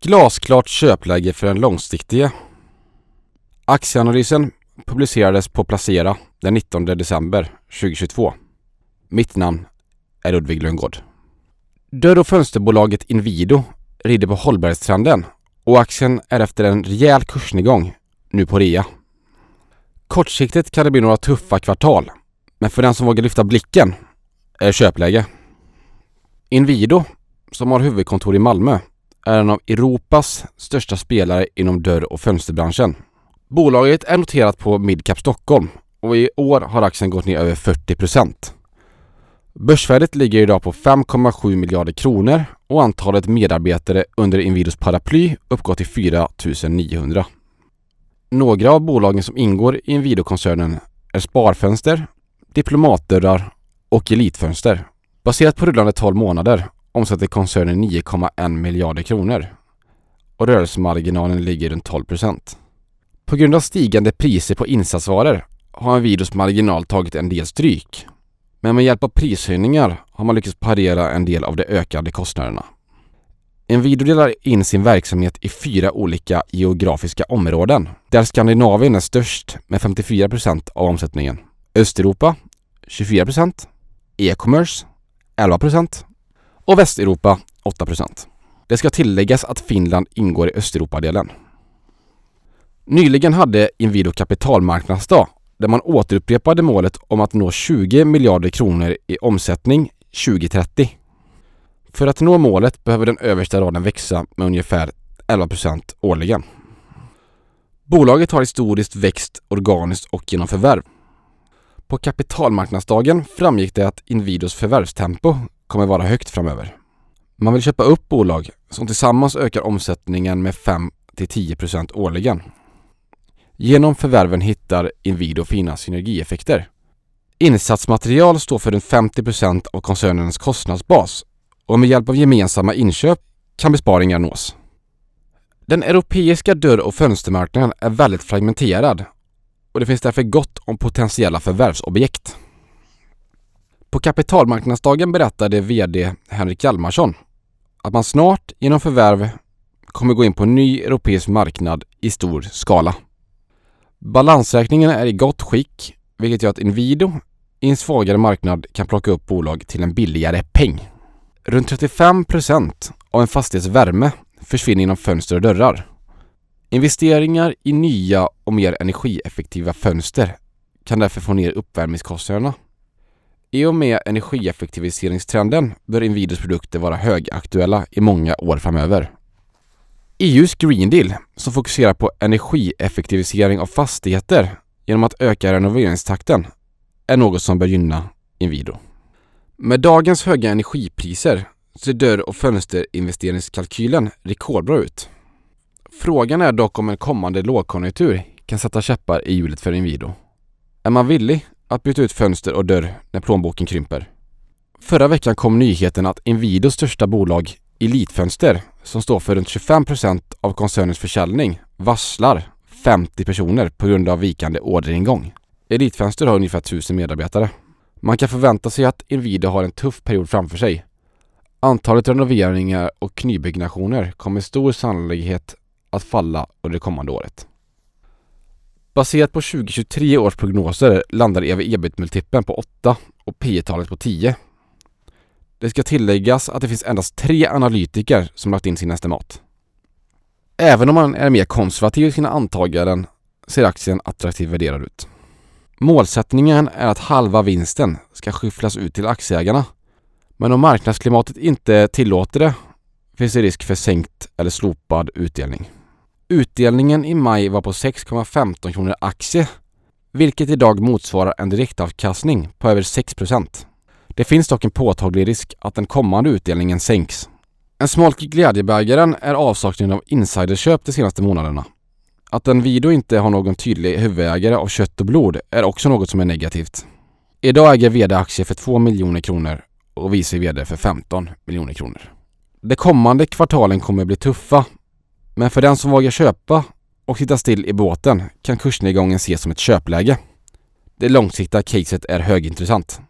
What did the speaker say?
Glasklart köpläge för den långsiktige. Aktieanalysen publicerades på Placera den 19 december 2022. Mitt namn är Ludvig Lundgård. Dörr och fönsterbolaget Inwido rider på hållbarhetstrenden och aktien är efter en rejäl kursnedgång nu på rea. Kortsiktigt kan det bli några tuffa kvartal, men för den som vågar lyfta blicken är det köpläge. Inwido, som har huvudkontor i Malmö, är en av Europas största spelare inom dörr och fönsterbranschen. Bolaget är noterat på Midcap Stockholm och i år har aktien gått ner över 40% Börsvärdet ligger idag på 5,7 miljarder kronor och antalet medarbetare under Inwidos paraply uppgår till 4 900. Några av bolagen som ingår i Inwido-koncernen är Sparfönster, Diplomatdörrar och Elitfönster. Baserat på rullande 12 månader omsätter koncernen 9,1 miljarder kronor och rörelsemarginalen ligger runt 12 procent. På grund av stigande priser på insatsvaror har Envidos marginal tagit en del stryk. Men med hjälp av prishöjningar har man lyckats parera en del av de ökade kostnaderna. Envido delar in sin verksamhet i fyra olika geografiska områden där Skandinavien är störst med 54 procent av omsättningen. Östeuropa 24 procent. E-commerce 11 procent och Västeuropa 8% Det ska tilläggas att Finland ingår i Östeuropadelen. Nyligen hade Inwido kapitalmarknadsdag där man återupprepade målet om att nå 20 miljarder kronor i omsättning 2030. För att nå målet behöver den översta raden växa med ungefär 11% årligen. Bolaget har historiskt växt organiskt och genom förvärv. På kapitalmarknadsdagen framgick det att Inwidos förvärvstempo kommer vara högt framöver. Man vill köpa upp bolag som tillsammans ökar omsättningen med 5-10% årligen. Genom förvärven hittar Inwido fina synergieffekter. Insatsmaterial står för runt 50% av koncernens kostnadsbas och med hjälp av gemensamma inköp kan besparingar nås. Den europeiska dörr och fönstermarknaden är väldigt fragmenterad och det finns därför gott om potentiella förvärvsobjekt. På kapitalmarknadsdagen berättade VD Henrik Hjalmarsson att man snart genom förvärv kommer gå in på en ny europeisk marknad i stor skala. Balansräkningen är i gott skick vilket gör att Inwido i en svagare marknad kan plocka upp bolag till en billigare peng. Runt 35% av en fastighets värme försvinner inom fönster och dörrar. Investeringar i nya och mer energieffektiva fönster kan därför få ner uppvärmningskostnaderna. I och med energieffektiviseringstrenden bör Inwidos produkter vara högaktuella i många år framöver. EUs Green Deal, som fokuserar på energieffektivisering av fastigheter genom att öka renoveringstakten, är något som bör gynna Inwido. Med dagens höga energipriser ser dörr och fönsterinvesteringskalkylen rekordbra ut. Frågan är dock om en kommande lågkonjunktur kan sätta käppar i hjulet för Inwido. Är man villig att byta ut fönster och dörr när plånboken krymper? Förra veckan kom nyheten att Inwidos största bolag Elitfönster, som står för runt 25% av koncernens försäljning, varslar 50 personer på grund av vikande orderingång. Elitfönster har ungefär 1000 medarbetare. Man kan förvänta sig att Inwido har en tuff period framför sig. Antalet renoveringar och nybyggnationer kommer med stor sannolikhet att falla under det kommande året. Baserat på 2023 års prognoser landar ev-ebit-multipeln på 8 och P talet på 10. Det ska tilläggas att det finns endast tre analytiker som lagt in sin estimat. Även om man är mer konservativ i sina antaganden ser aktien attraktivt värderad ut. Målsättningen är att halva vinsten ska skyfflas ut till aktieägarna. Men om marknadsklimatet inte tillåter det finns det risk för sänkt eller slopad utdelning. Utdelningen i maj var på 6,15 kronor aktie, vilket idag motsvarar en direktavkastning på över 6% Det finns dock en påtaglig risk att den kommande utdelningen sänks. En smolk i glädjebägaren är avsaknaden av insiderköp de senaste månaderna. Att Envido inte har någon tydlig huvudägare av kött och blod är också något som är negativt. Idag äger VD aktier för 2 miljoner kronor och vice VD för 15 miljoner kronor. De kommande kvartalen kommer bli tuffa men för den som vågar köpa och sitta still i båten kan kursnedgången ses som ett köpläge. Det långsiktiga caset är högintressant.